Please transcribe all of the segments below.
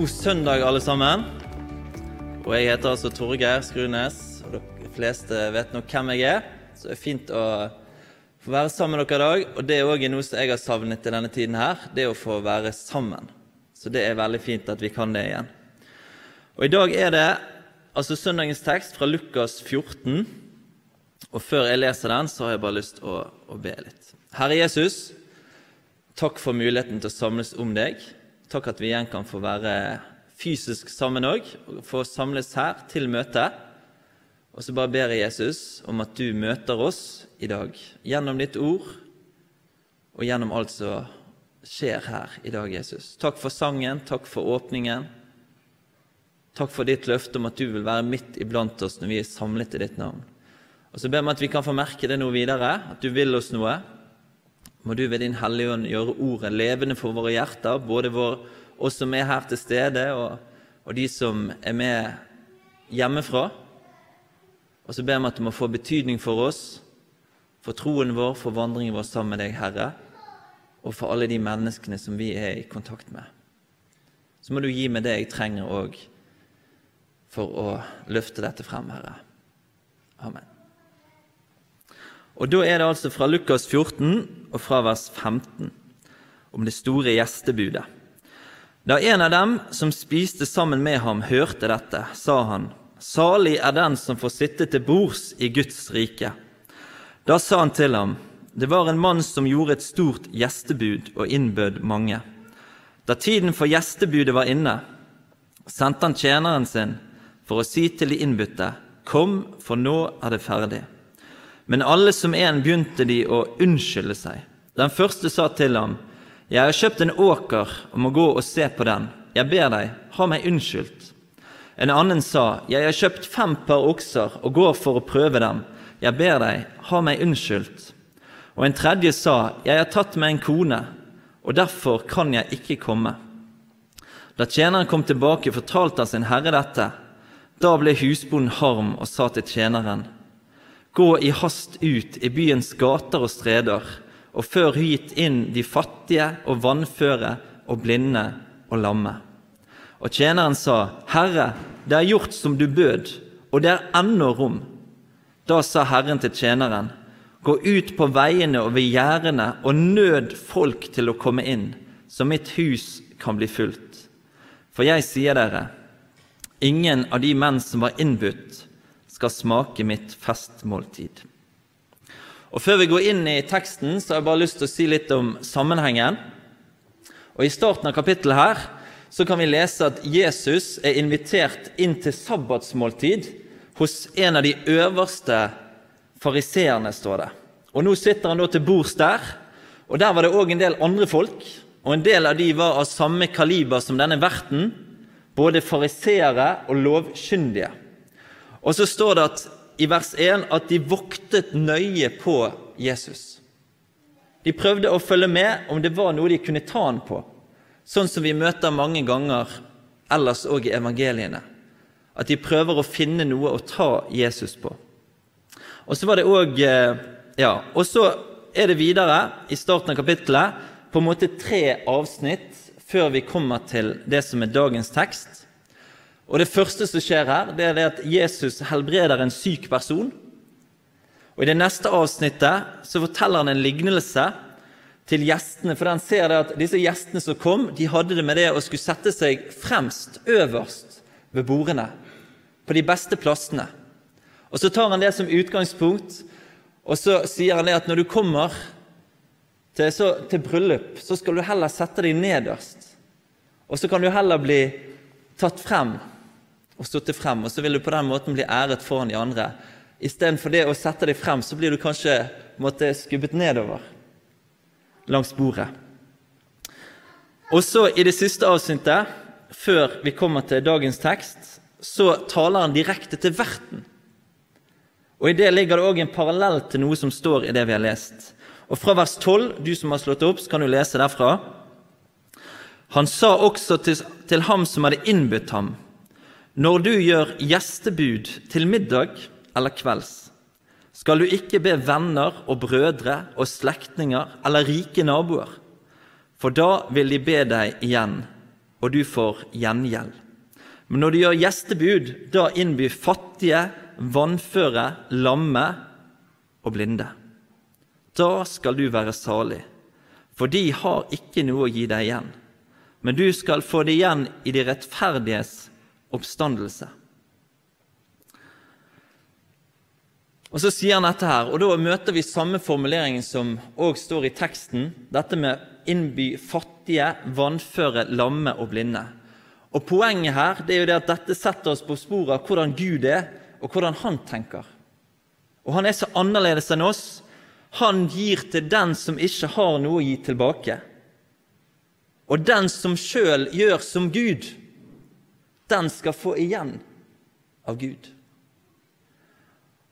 God søndag alle sammen. Og jeg heter altså Torgeir Skrunes, og de fleste vet nok hvem jeg er. Så det er fint å få være sammen med dere i dag. Og det er òg noe som jeg har savnet i denne tiden her, det å få være sammen. Så det er veldig fint at vi kan det igjen. Og i dag er det altså søndagens tekst fra Lukas 14. Og før jeg leser den, så har jeg bare lyst til å, å be litt. Herre Jesus, takk for muligheten til å samles om deg. Takk at vi igjen kan få være fysisk sammen òg, få samles her til møte. Og så bare ber jeg Jesus om at du møter oss i dag gjennom ditt ord og gjennom alt som skjer her i dag, Jesus. Takk for sangen, takk for åpningen. Takk for ditt løfte om at du vil være midt iblant oss når vi er samlet i ditt navn. Og så ber vi at vi kan få merke det nå videre, at du vil oss noe. Må du ved Din Hellige Ånd gjøre ordet levende for våre hjerter, både vår, oss som er her til stede, og, og de som er med hjemmefra. Og så ber vi at det må få betydning for oss, for troen vår, for vandringen vår sammen med deg, Herre, og for alle de menneskene som vi er i kontakt med. Så må du gi meg det jeg trenger òg for å løfte dette frem, Herre. Amen. Og Da er det altså fra Lukas 14 og fra vers 15 om det store gjestebudet. Da en av dem som spiste sammen med ham, hørte dette, sa han, Salig er den som får sitte til bords i Guds rike. Da sa han til ham, Det var en mann som gjorde et stort gjestebud og innbød mange. Da tiden for gjestebudet var inne, sendte han tjeneren sin for å si til de innbudte, Kom, for nå er det ferdig. Men alle som en begynte de å unnskylde seg. Den første sa til ham, Jeg har kjøpt en åker og må gå og se på den. Jeg ber deg, ha meg unnskyldt. En annen sa, Jeg har kjøpt fem par okser og går for å prøve dem. Jeg ber deg, ha meg unnskyldt. Og en tredje sa, Jeg har tatt meg en kone, og derfor kan jeg ikke komme. Da tjeneren kom tilbake, fortalte han sin herre dette. Da ble husbonden harm og sa til tjeneren, Gå i hast ut i byens gater og streder, og før hit inn de fattige og vannføre og blinde og lamme. Og tjeneren sa, Herre, det er gjort som du bød, og det er ennå rom. Da sa Herren til tjeneren, Gå ut på veiene og ved gjerdene og nød folk til å komme inn, så mitt hus kan bli fullt. For jeg sier dere, ingen av de menn som var innbudt, skal smake mitt festmåltid. Og Før vi går inn i teksten, så har jeg bare lyst til å si litt om sammenhengen. Og I starten av kapittelet her så kan vi lese at Jesus er invitert inn til sabbatsmåltid hos en av de øverste fariseerne, står det. Og Nå sitter han da til bords der, og der var det òg en del andre folk. Og en del av de var av samme kaliber som denne verten, både fariseere og lovkyndige. Og så står det at, i vers 1 at de voktet nøye på Jesus. De prøvde å følge med om det var noe de kunne ta han på, sånn som vi møter mange ganger ellers òg i evangeliene. At de prøver å finne noe å ta Jesus på. Og så var det også, ja, og så er det videre i starten av kapittelet på en måte tre avsnitt før vi kommer til det som er dagens tekst. Og Det første som skjer her, det er at Jesus helbreder en syk person. Og I det neste avsnittet så forteller han en lignelse til gjestene. For han ser det at disse gjestene som kom, de hadde det med det å skulle sette seg fremst, øverst ved bordene. På de beste plassene. Og Så tar han det som utgangspunkt, og så sier han det at når du kommer til, så, til bryllup, så skal du heller sette deg nederst. Og så kan du heller bli tatt frem og stått frem, og så vil du på den måten bli æret foran de andre. Istedenfor det å sette deg frem, så blir du kanskje måtte, skubbet nedover langs bordet. Og så i det siste avsnittet, før vi kommer til dagens tekst, så taler han direkte til verten. Og I det ligger det òg en parallell til noe som står i det vi har lest. Og Fra vers 12, du som har slått opp, så kan du lese derfra. Han sa også til, til ham som hadde innbudt ham, når du gjør gjestebud til middag eller kvelds, skal du ikke be venner og brødre og slektninger eller rike naboer, for da vil de be deg igjen, og du får gjengjeld. Men når du gjør gjestebud, da innby fattige, vannføre, lamme og blinde. Da skal du være salig, for de har ikke noe å gi deg igjen. Men du skal få det igjen i de rettferdiges oppstandelse. Og Så sier han dette her, og da møter vi samme formuleringen som òg står i teksten. Dette med innby fattige, vannføre, lamme og blinde. Og Poenget her det er jo det at dette setter oss på sporet av hvordan Gud er, og hvordan han tenker. Og Han er så annerledes enn oss. Han gir til den som ikke har noe å gi tilbake. Og den som sjøl gjør som Gud, den skal få igjen av Gud.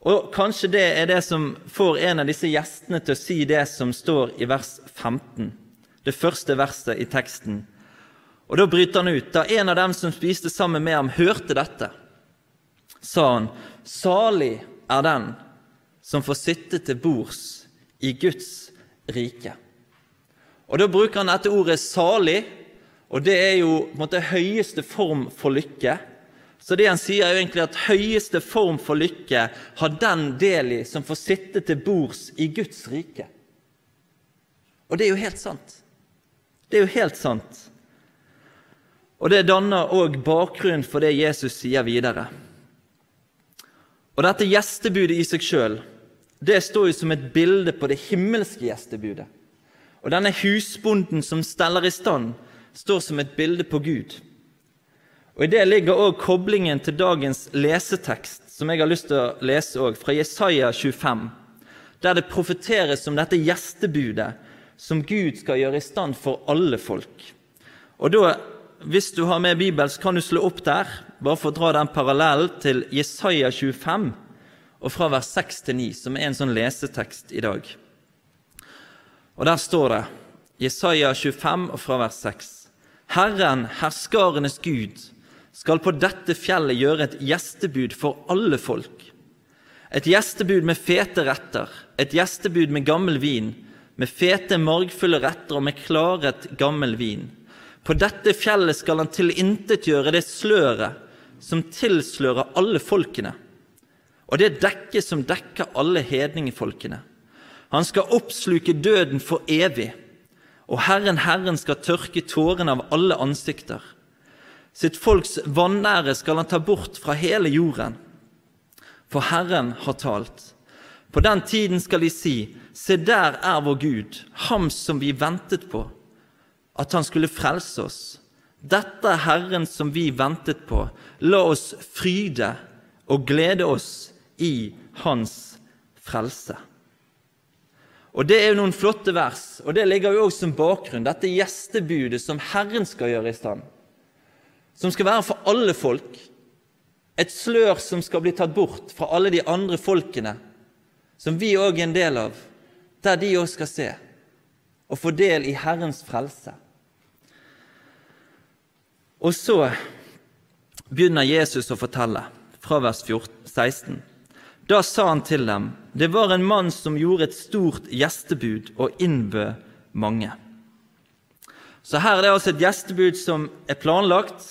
Og Kanskje det er det som får en av disse gjestene til å si det som står i vers 15, det første verset i teksten. Og Da bryter han ut. Da en av dem som spiste sammen med ham, hørte dette, sa han, salig er den som får sitte til bords i Guds rike. Og Da bruker han dette ordet 'salig', og det er jo på en måte høyeste form for lykke. Så det han sier, er egentlig at høyeste form for lykke har den del i som får sitte til bords i Guds rike. Og det er jo helt sant. Det er jo helt sant. Og det danner òg bakgrunnen for det Jesus sier videre. Og dette gjestebudet i seg sjøl, det står jo som et bilde på det himmelske gjestebudet. Og denne husbonden som steller i stand, står som et bilde på Gud. Og I det ligger òg koblingen til dagens lesetekst, som jeg har lyst til å lese òg, fra Jesaja 25, der det profeteres om dette gjestebudet som Gud skal gjøre i stand for alle folk. Og da, Hvis du har med Bibelen, så kan du slå opp der, bare for å dra den parallellen til Jesaja 25, og fra vers 6 til 9, som er en sånn lesetekst i dag. Og Der står det, Jesaja 25 og fra vers 6.: Herren, herskarenes Gud, skal på dette fjellet gjøre et gjestebud for alle folk. Et gjestebud med fete retter, et gjestebud med gammel vin, med fete, margfulle retter og med klaret, gammel vin. På dette fjellet skal han tilintetgjøre det sløret som tilslører alle folkene, og det dekket som dekker alle hedningefolkene. Han skal oppsluke døden for evig, og Herren, Herren skal tørke tårene av alle ansikter. Sitt folks vanære skal han ta bort fra hele jorden. For Herren har talt. På den tiden skal de si, se der er vår Gud, ham som vi ventet på, at han skulle frelse oss. Dette er Herren som vi ventet på. La oss fryde og glede oss i Hans frelse. Og Det er jo noen flotte vers, og det ligger jo også som bakgrunn, dette gjestebudet som Herren skal gjøre i stand som skal være for alle folk. Et slør som skal bli tatt bort fra alle de andre folkene, som vi òg er en del av, der de òg skal se og få del i Herrens frelse. Og så begynner Jesus å fortelle, fra vers 16. Da sa han til dem, det var en mann som gjorde et stort gjestebud og innbød mange. Så her er det altså et gjestebud som er planlagt,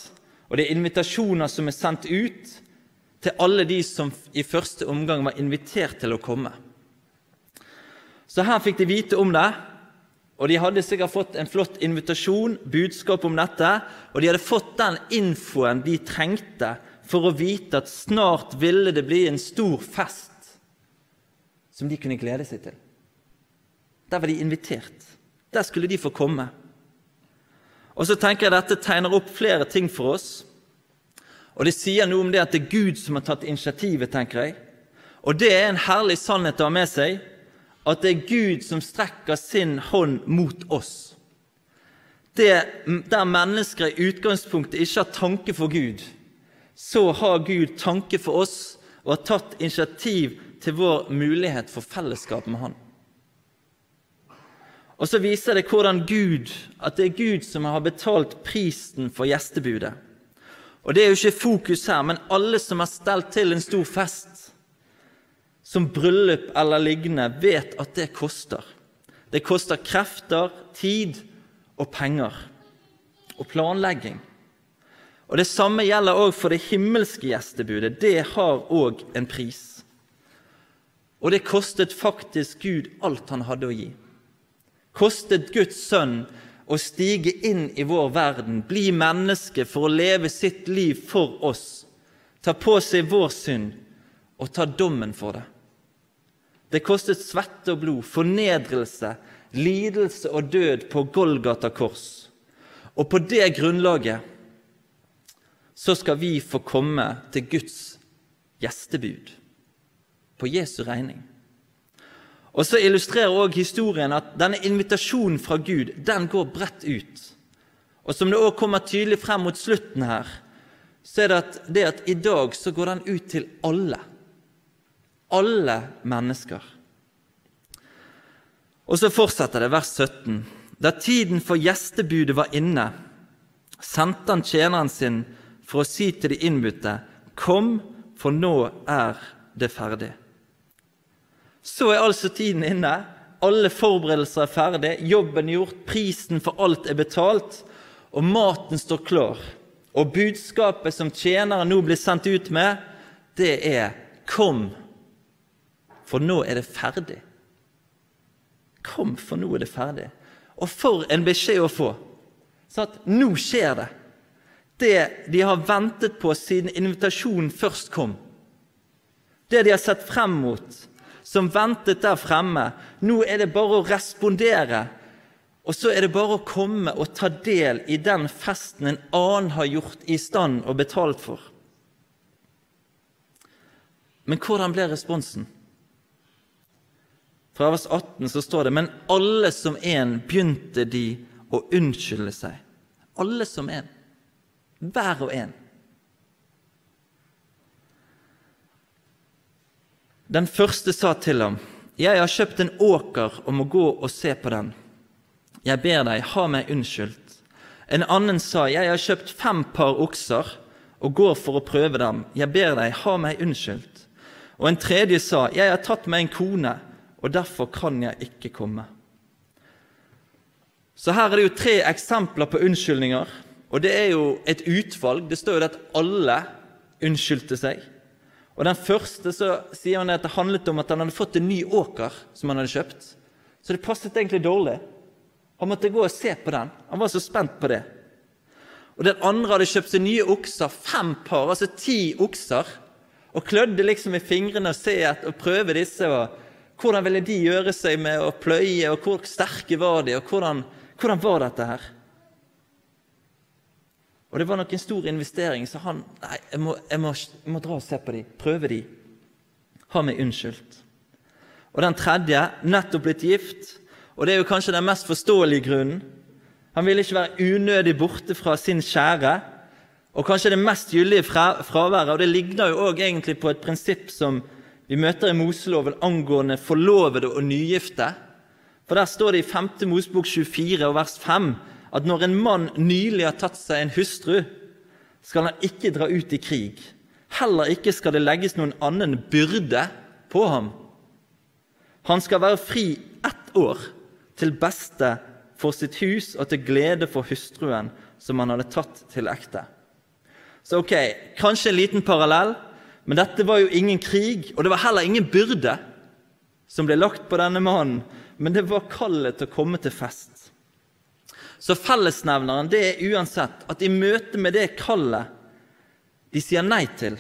og det er invitasjoner som er sendt ut til alle de som i første omgang var invitert til å komme. Så her fikk de vite om det, og de hadde sikkert fått en flott invitasjon, budskap om dette, og de hadde fått den infoen de trengte for å vite at snart ville det bli en stor fest som de kunne glede seg til. Der var de invitert. Der skulle de få komme. Og så tenker jeg Dette tegner opp flere ting for oss. Og Det sier noe om det at det er Gud som har tatt initiativet. tenker jeg. Og det er en herlig sannhet å ha med seg, at det er Gud som strekker sin hånd mot oss. det, der mennesker i utgangspunktet ikke har tanke for Gud, så har Gud tanke for oss og har tatt initiativ til vår mulighet for fellesskap med Han. Og så viser det hvordan Gud, at det er Gud som har betalt prisen for gjestebudet. Og det er jo ikke fokus her, men alle som har stelt til en stor fest, som bryllup eller lignende, vet at det koster. Det koster krefter, tid og penger. Og planlegging. Og Det samme gjelder òg for det himmelske gjestebudet. Det har òg en pris. Og det kostet faktisk Gud alt han hadde å gi. Kostet Guds sønn å stige inn i vår verden, bli menneske for å leve sitt liv for oss, ta på seg vår synd og ta dommen for det. Det kostet svette og blod, fornedrelse, lidelse og død på Golgata kors. Og på det grunnlaget så skal vi få komme til Guds gjestebud på Jesu regning. Og Så illustrerer også historien at denne invitasjonen fra Gud den går bredt ut. Og Som det også kommer tydelig frem mot slutten her, så er det at, det at i dag så går den ut til alle. Alle mennesker. Og så fortsetter det, vers 17. Da tiden for gjestebudet var inne, sendte han tjeneren sin for å si til de innbudte, Kom, for nå er det ferdig. Så er altså tiden inne. Alle forberedelser er ferdig, jobben er gjort, prisen for alt er betalt, og maten står klar. Og budskapet som tjeneren nå blir sendt ut med, det er 'Kom, for nå er det ferdig'. Kom, for nå er det ferdig. Og for en beskjed å få! Så at nå skjer det det de har ventet på siden invitasjonen først kom. Det de har sett frem mot, som ventet der fremme. Nå er det bare å respondere. Og så er det bare å komme og ta del i den festen en annen har gjort i stand og betalt for. Men hvordan ble responsen? Fra vers 18 så står det Men alle som en begynte de å unnskylde seg. Alle som en hver og en. Den første sa til ham, 'Jeg har kjøpt en åker og må gå og se på den.' 'Jeg ber deg, ha meg unnskyldt.' En annen sa, 'Jeg har kjøpt fem par okser og går for å prøve dem.' 'Jeg ber deg, ha meg unnskyldt.' Og en tredje sa, 'Jeg har tatt meg en kone, og derfor kan jeg ikke komme.' Så her er det jo tre eksempler på unnskyldninger og det er jo et utvalg. Det står jo at alle unnskyldte seg. Og Den første så sier han at det handlet om at han hadde fått en ny åker som han hadde kjøpt. Så det passet egentlig dårlig. Han måtte gå og se på den. Han var så spent på det. Og Den andre hadde kjøpt seg nye okser, fem par, altså ti okser. Og klødde liksom i fingrene og, se et, og prøve disse. og Hvordan ville de gjøre seg med å pløye, og hvor sterke var de, og hvordan, hvordan var dette her? Og det var nok en stor investering, så han Nei, jeg må, jeg må, jeg må dra og se på de, prøve de. Ha meg unnskyldt. Og den tredje, nettopp blitt gift, og det er jo kanskje den mest forståelige grunnen. Han ville ikke være unødig borte fra sin kjære, og kanskje det mest gyldige fraværet. Og det ligner jo òg egentlig på et prinsipp som vi møter i Moseloven angående forlovede og nygifte. For der står det i 5. Mosebok 24 og vers 5 at når en mann nylig har tatt seg en hustru, skal han ikke dra ut i krig. Heller ikke skal det legges noen annen byrde på ham. Han skal være fri ett år, til beste for sitt hus og til glede for hustruen som han hadde tatt til ekte. Så ok, kanskje en liten parallell, men dette var jo ingen krig, og det var heller ingen byrde som ble lagt på denne mannen, men det var kallet til å komme til fest. Så fellesnevneren det er uansett at i møte med det kallet de sier nei til,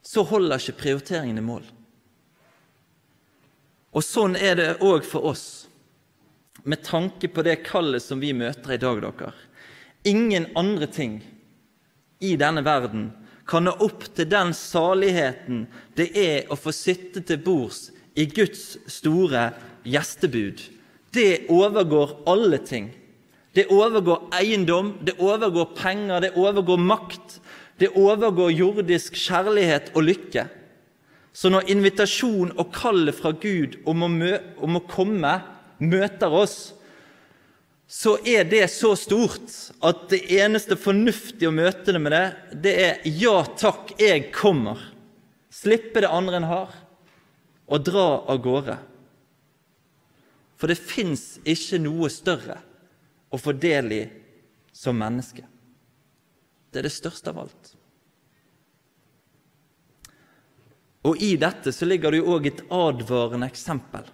så holder ikke prioriteringene mål. Og sånn er det òg for oss, med tanke på det kallet som vi møter i dag, dere. Ingen andre ting i denne verden kan nå opp til den saligheten det er å få sitte til bords i Guds store gjestebud. Det overgår alle ting. Det overgår eiendom, det overgår penger, det overgår makt. Det overgår jordisk kjærlighet og lykke. Så når invitasjon og kallet fra Gud om å, om å komme møter oss, så er det så stort at det eneste fornuftige å møte det med det, det er 'ja takk, jeg kommer'. Slippe det andre en har, og dra av gårde. For det fins ikke noe større å få del i som menneske. Det er det største av alt. Og i dette så ligger det jo òg et advarende eksempel.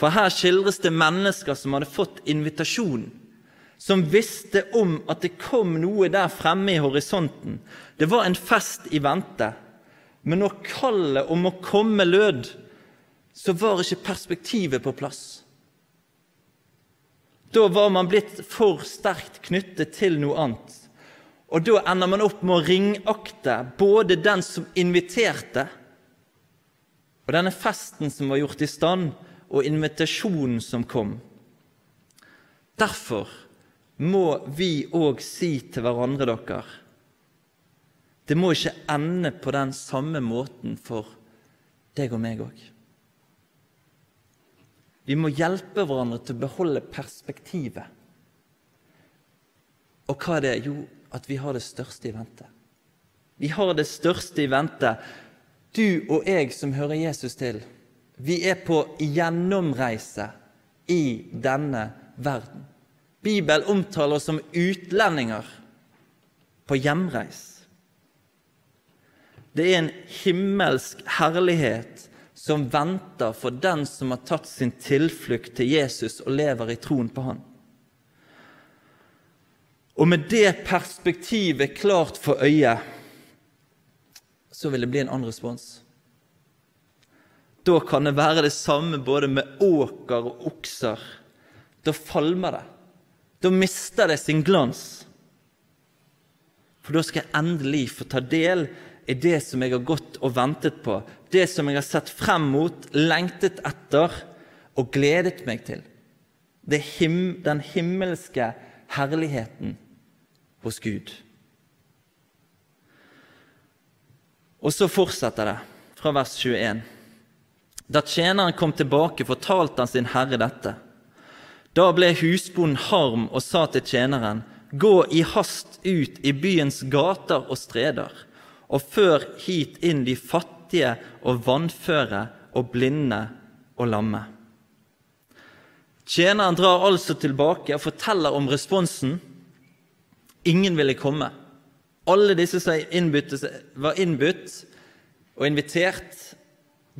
For her skildres det mennesker som hadde fått invitasjon, som visste om at det kom noe der fremme i horisonten. Det var en fest i vente. Men når kallet om å komme lød, så var ikke perspektivet på plass. Da var man blitt for sterkt knyttet til noe annet. Og da ender man opp med å ringakte både den som inviterte, og denne festen som var gjort i stand, og invitasjonen som kom. Derfor må vi òg si til hverandre, dere Det må ikke ende på den samme måten for deg og meg òg. Vi må hjelpe hverandre til å beholde perspektivet. Og hva er det? Jo, at vi har det største i vente. Vi har det største i vente. Du og jeg som hører Jesus til, vi er på gjennomreise i denne verden. Bibelen omtaler oss som utlendinger på hjemreis. Det er en himmelsk herlighet som venter for den som har tatt sin tilflukt til Jesus og lever i troen på Han. Og med det perspektivet klart for øyet, så vil det bli en annen respons. Da kan det være det samme både med åker og okser. Da falmer det. Da mister det sin glans. For da skal jeg endelig få ta del i det som jeg har gått og ventet på, det som jeg har sett frem mot, lengtet etter og gledet meg til. Det Him, den himmelske herligheten hos Gud. Og så fortsetter det fra vers 21. Da tjeneren kom tilbake, fortalte han sin herre dette. Da ble husbonden harm og sa til tjeneren, gå i hast ut i byens gater og streder, og før hit inn de fattige og vannføre og blinde og lamme. Tjeneren drar altså tilbake og forteller om responsen Ingen ville komme. Alle disse som var innbudt og invitert,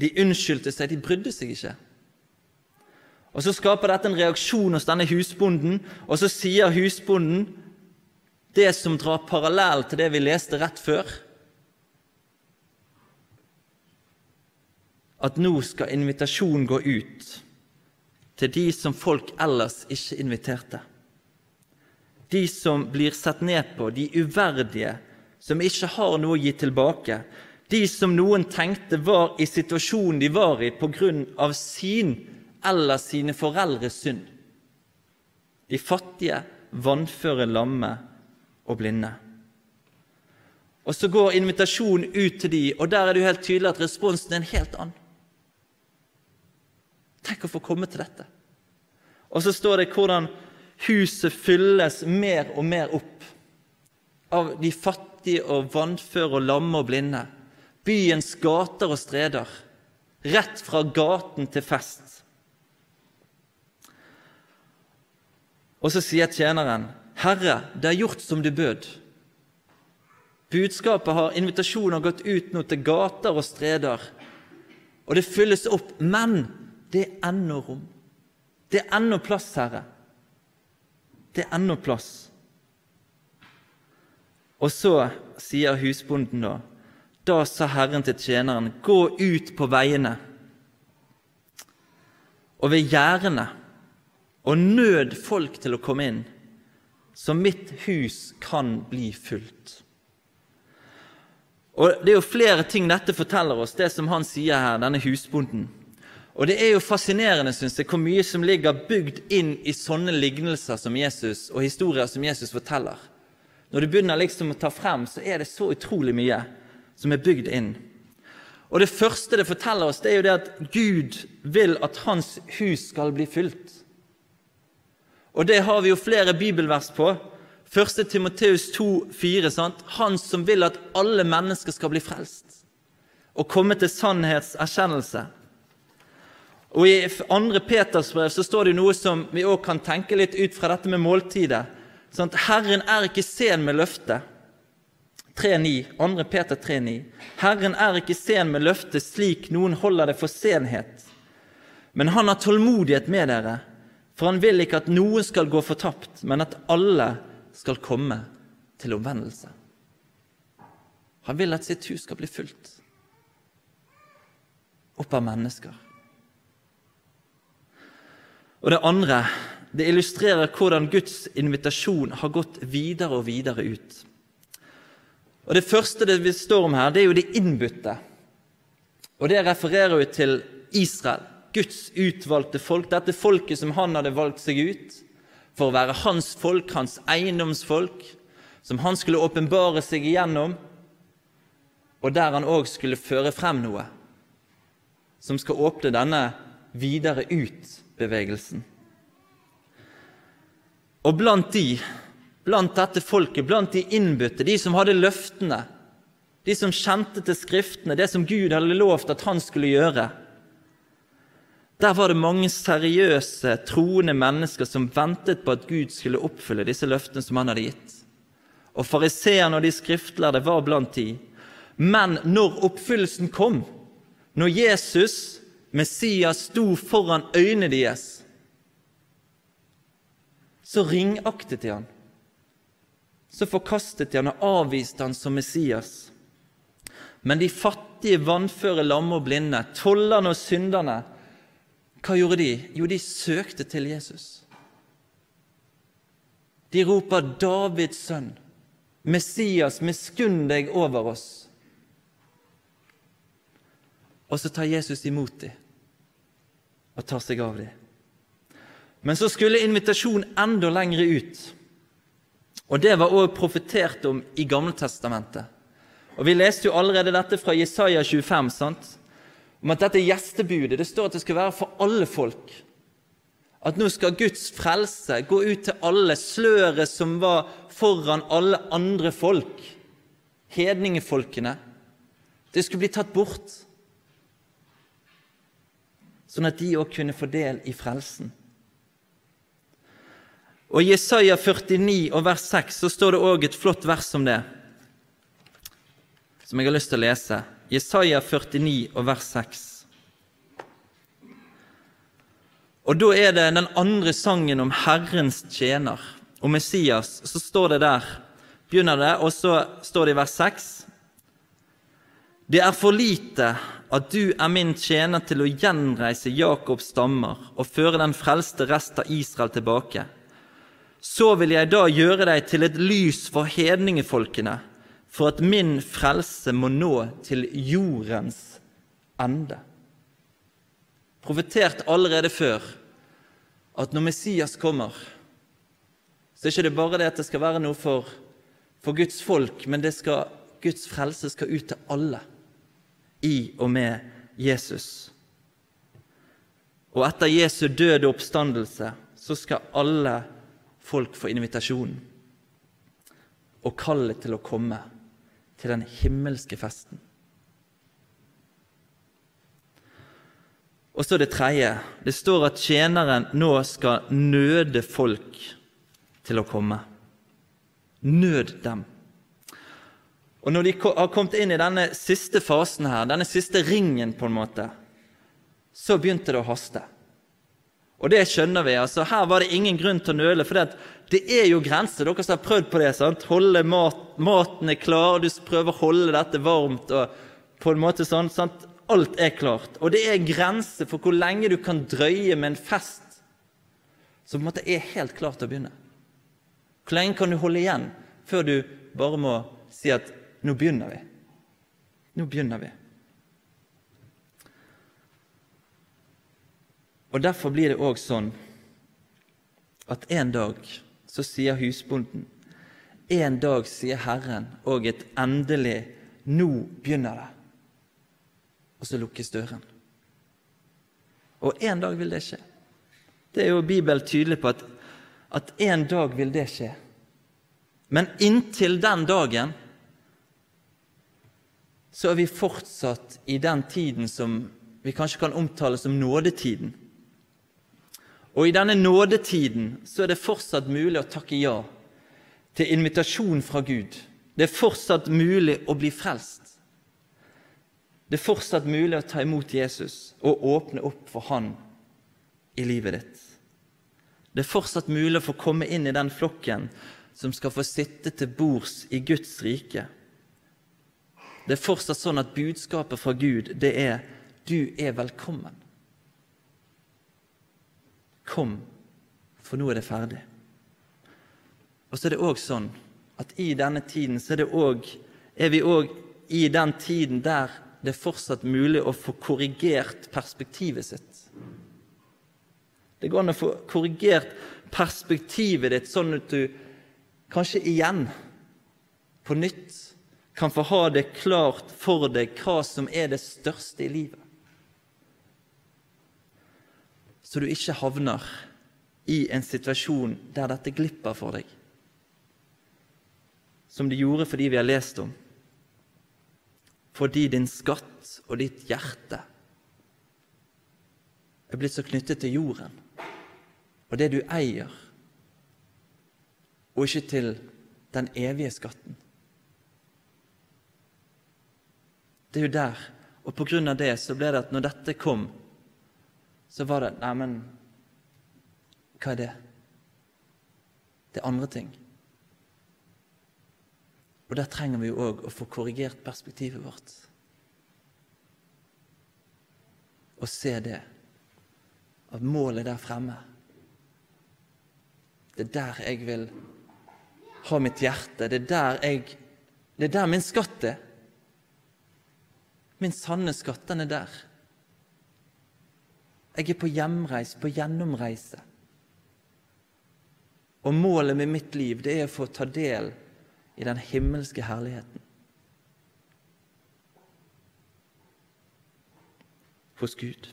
de unnskyldte seg, de brydde seg ikke. Og Så skaper dette en reaksjon hos denne husbonden, og så sier husbonden det som drar parallell til det vi leste rett før. At nå skal invitasjonen gå ut til de som folk ellers ikke inviterte de som blir sett ned på, de uverdige, som ikke har noe å gi tilbake, de som noen tenkte var i situasjonen de var i av sin eller sine foreldres synd. De fattige, vannføre, lamme og blinde. Og Så går invitasjonen ut til de, og der er det jo helt tydelig at responsen er en helt annen. Tenk å få komme til dette. Og så står det hvordan Huset fylles mer og mer opp av de fattige og vannføre og lamme og blinde. Byens gater og streder. Rett fra gaten til fest. Og så sier tjeneren, 'Herre, det er gjort som du bød.' Budskapet har invitasjoner gått ut nå til gater og streder, og det fylles opp. Men det er ennå rom. Det er ennå plass, Herre. Det er ennå plass. Og så sier husbonden da Da sa Herren til tjeneren, gå ut på veiene og ved gjerdene og nød folk til å komme inn, så mitt hus kan bli fullt. Og Det er jo flere ting dette forteller oss, det som han sier her, denne husbonden. Og det er jo fascinerende synes jeg, hvor mye som ligger bygd inn i sånne lignelser som Jesus, og historier som Jesus forteller. Når du begynner liksom å ta frem, så er det så utrolig mye som er bygd inn. Og Det første det forteller oss, det er jo det at Gud vil at hans hus skal bli fylt. Og det har vi jo flere bibelvers på. 1. Timoteus 2,4. Han som vil at alle mennesker skal bli frelst og komme til sannhetserkjennelse. Og I 2. Peters brev så står det noe som vi òg kan tenke litt ut fra dette med måltidet. Sånn at Herren er ikke sen med løftet. 3,9, 2. Peter 3,9. Herren er ikke sen med løftet slik noen holder det for senhet. Men han har tålmodighet med dere, for han vil ikke at noen skal gå fortapt, men at alle skal komme til omvendelse. Han vil at sitt hus skal bli fullt opp av mennesker. Og det andre det illustrerer hvordan Guds invitasjon har gått videre og videre ut. Og Det første det vi står om her, det er jo de innbudte. Og Det refererer jo til Israel. Guds utvalgte folk, dette folket som han hadde valgt seg ut for å være hans folk, hans eiendomsfolk, som han skulle åpenbare seg igjennom, og der han òg skulle føre frem noe som skal åpne denne videre ut-bevegelsen. Og blant de, blant dette folket, blant de innbudte, de som hadde løftene, de som kjente til Skriftene, det som Gud hadde lovt at han skulle gjøre, der var det mange seriøse, troende mennesker som ventet på at Gud skulle oppfylle disse løftene som han hadde gitt. Og fariseerne og de skriftlærde var blant de. Men når oppfyllelsen kom, når Jesus, Messias, sto foran øynene deres, så ringaktet de han. Så forkastet de han og avviste han som Messias. Men de fattige, vannføre, lamme og blinde, tollerne og synderne, hva gjorde de? Jo, de søkte til Jesus. De roper 'Davids sønn', 'Messias, miskunn deg over oss'. Og så tar Jesus imot dem og tar seg av dem. Men så skulle invitasjonen enda lengre ut. Og det var òg profetert om i Gammeltestamentet. Og Vi leste jo allerede dette fra Jesaja 25. sant? om at dette gjestebudet det står at det skal være for alle folk. At nå skal Guds frelse gå ut til alle, sløret som var foran alle andre folk, hedningefolkene. Det skulle bli tatt bort, sånn at de òg kunne få del i frelsen. Og I Jesaja 49 og vers 6 så står det òg et flott vers om det, som jeg har lyst til å lese. Jesaja 49 og vers 6. Og Da er det den andre sangen om Herrens tjener, om Messias. Så står det der, begynner det, og så står det i vers 6. Det er for lite at du er min tjener til å gjenreise Jakobs stammer og føre den frelste rest av Israel tilbake. Så vil jeg da gjøre deg til et lys for hedningefolkene, for at min frelse må nå til jordens ende. Profetert allerede før at når Messias kommer, så er det ikke bare det at det skal være noe for, for Guds folk, men skal, Guds frelse skal ut til alle i og med Jesus. Og etter Jesu døde oppstandelse så skal alle folk få invitasjonen og kallet til å komme til den himmelske festen. Og så det tredje. Det står at tjeneren nå skal nøde folk til å komme. Nød dem. Og Når de har kommet inn i denne siste fasen, her, denne siste ringen, på en måte, så begynte det å haste. Og det skjønner vi. altså Her var det ingen grunn til å nøle. For det, er jo grenser. Dere som har prøvd på det. sant? Holde mat, Maten er klar, du prøver å holde dette varmt. og på en måte sånn, sant? Alt er klart. Og det er grenser for hvor lenge du kan drøye med en fest som på en måte er helt klar til å begynne. Hvor lenge kan du holde igjen før du bare må si at 'nå begynner vi'? Nå begynner vi. Og Derfor blir det òg sånn at en dag så sier husbonden En dag sier Herren og et endelig Nå begynner det. Og så lukkes døren. Og en dag vil det skje. Det er jo Bibelen tydelig på at, at en dag vil det skje. Men inntil den dagen så er vi fortsatt i den tiden som vi kanskje kan omtale som nådetiden. Og i denne nådetiden så er det fortsatt mulig å takke ja til invitasjon fra Gud. Det er fortsatt mulig å bli frelst. Det er fortsatt mulig å ta imot Jesus og åpne opp for Han i livet ditt. Det er fortsatt mulig å få komme inn i den flokken som skal få sitte til bords i Guds rike. Det er fortsatt sånn at budskapet fra Gud, det er 'du er velkommen'. Kom, for nå er det ferdig. Og så er det òg sånn at i denne tiden så er, det også, er vi òg i den tiden der det er fortsatt mulig å få korrigert perspektivet sitt. Det går an å få korrigert perspektivet ditt sånn at du kanskje igjen, på nytt, kan få ha det klart for deg hva som er det største i livet. Så du ikke havner i en situasjon der dette glipper for deg, som det gjorde fordi vi har lest om. Fordi din skatt og ditt hjerte er blitt så knyttet til jorden og det du eier, og ikke til den evige skatten. Det er jo der. Og på grunn av det så ble det at når dette kom, så var det Neimen, hva er det? Det er andre ting. Og der trenger vi jo òg å få korrigert perspektivet vårt. Og se det. At målet der fremme Det er der jeg vil ha mitt hjerte. Det er der, jeg, det er der min skatt er. Min sanne skatt, den er der. Jeg er på hjemreis, på gjennomreise. Og målet med mitt liv, det er å få ta del i den himmelske herligheten. Hos Gud.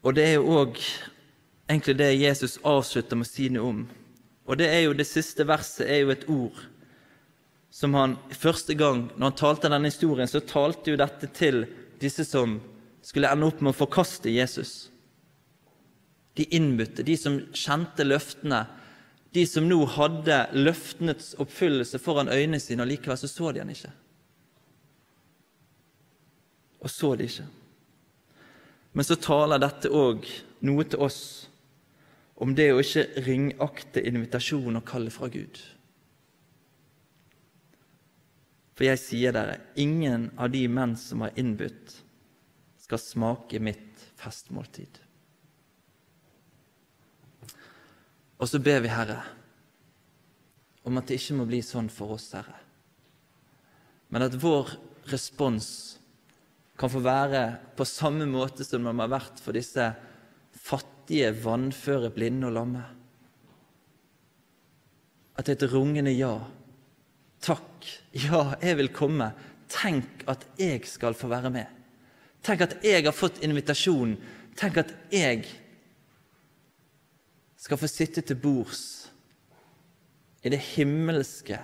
Og det er jo òg egentlig det Jesus avslutter med å si noe om. Og det er jo det siste verset er jo et ord som han første gang når han talte denne historien, så talte jo dette til disse som skulle ende opp med å forkaste Jesus. De innbudte, de som kjente løftene, de som nå hadde løftenes oppfyllelse foran øynene sine, og likevel så så de han ikke. Og så de ikke. Men så taler dette òg noe til oss om det å ikke ringakte invitasjon og kalle fra Gud. For jeg sier dere, ingen av de menn som har innbudt, skal smake mitt festmåltid. Og så ber vi, Herre, om at det ikke må bli sånn for oss, Herre, men at vår respons kan få være på samme måte som den har vært for disse fattige, vannføre, blinde og lamme. At det er et rungende ja Takk, ja, jeg vil komme. Tenk at jeg skal få være med. Tenk at jeg har fått invitasjon. Tenk at jeg skal få sitte til bords i det himmelske,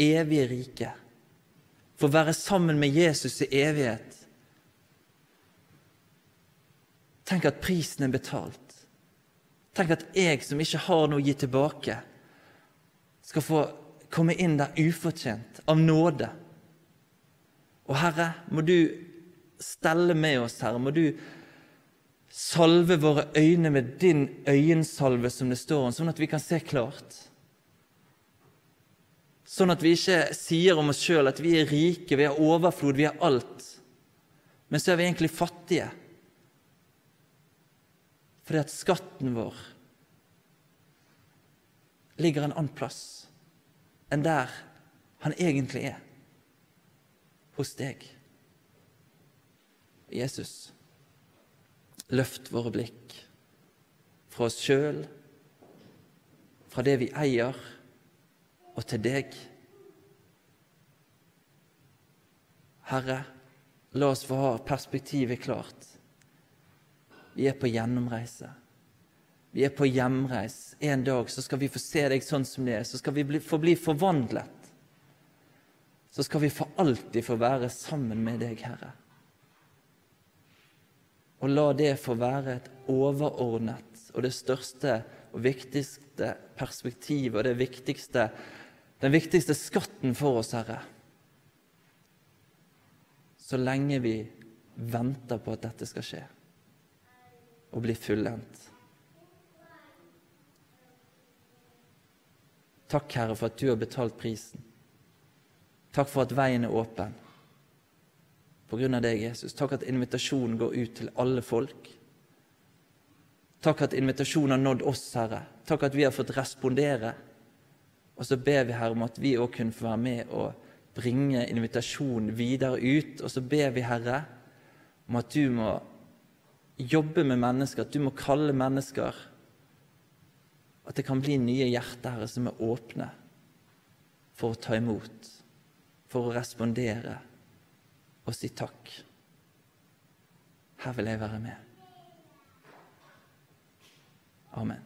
evige riket. Få være sammen med Jesus i evighet. Tenk at prisen er betalt. Tenk at jeg som ikke har noe å gi tilbake, skal få komme inn der ufortjent, av nåde. Og Herre, må du stelle med oss, Herre. Må du salve våre øyne med din øyensalve, som det står om, sånn at vi kan se klart. Sånn at vi ikke sier om oss sjøl at vi er rike, vi har overflod, vi har alt. Men så er vi egentlig fattige. Fordi at skatten vår ligger en annen plass enn der han egentlig er hos deg. Jesus, Løft våre blikk fra oss sjøl, fra det vi eier, og til deg. Herre, la oss få ha perspektivet klart. Vi er på gjennomreise. Vi er på hjemreis. En dag så skal vi få se deg sånn som det er. Så skal vi bli, få bli forvandlet. Så skal vi for alltid få være sammen med deg, Herre. Og la det få være et overordnet og det største og viktigste perspektivet og det viktigste, den viktigste skatten for oss, Herre. Så lenge vi venter på at dette skal skje og bli fullendt. Takk, Herre, for at du har betalt prisen. Takk for at veien er åpen på grunn av deg, Jesus. Takk at invitasjonen går ut til alle folk. Takk at invitasjonen har nådd oss, Herre. Takk at vi har fått respondere. Og så ber vi, Herre, om at vi òg kunne få være med og bringe invitasjonen videre ut. Og så ber vi, Herre, om at du må jobbe med mennesker, at du må kalle mennesker. At det kan bli nye hjerter, Herre, som er åpne for å ta imot, for å respondere og si takk. Her vil jeg være med. Amen.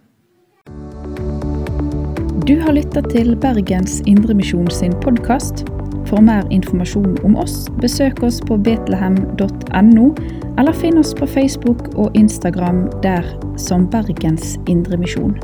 Du har lytta til Bergens Indremisjon sin podkast. For mer informasjon om oss, besøk oss på betlehem.no, eller finn oss på Facebook og Instagram der som Bergens Indremisjon.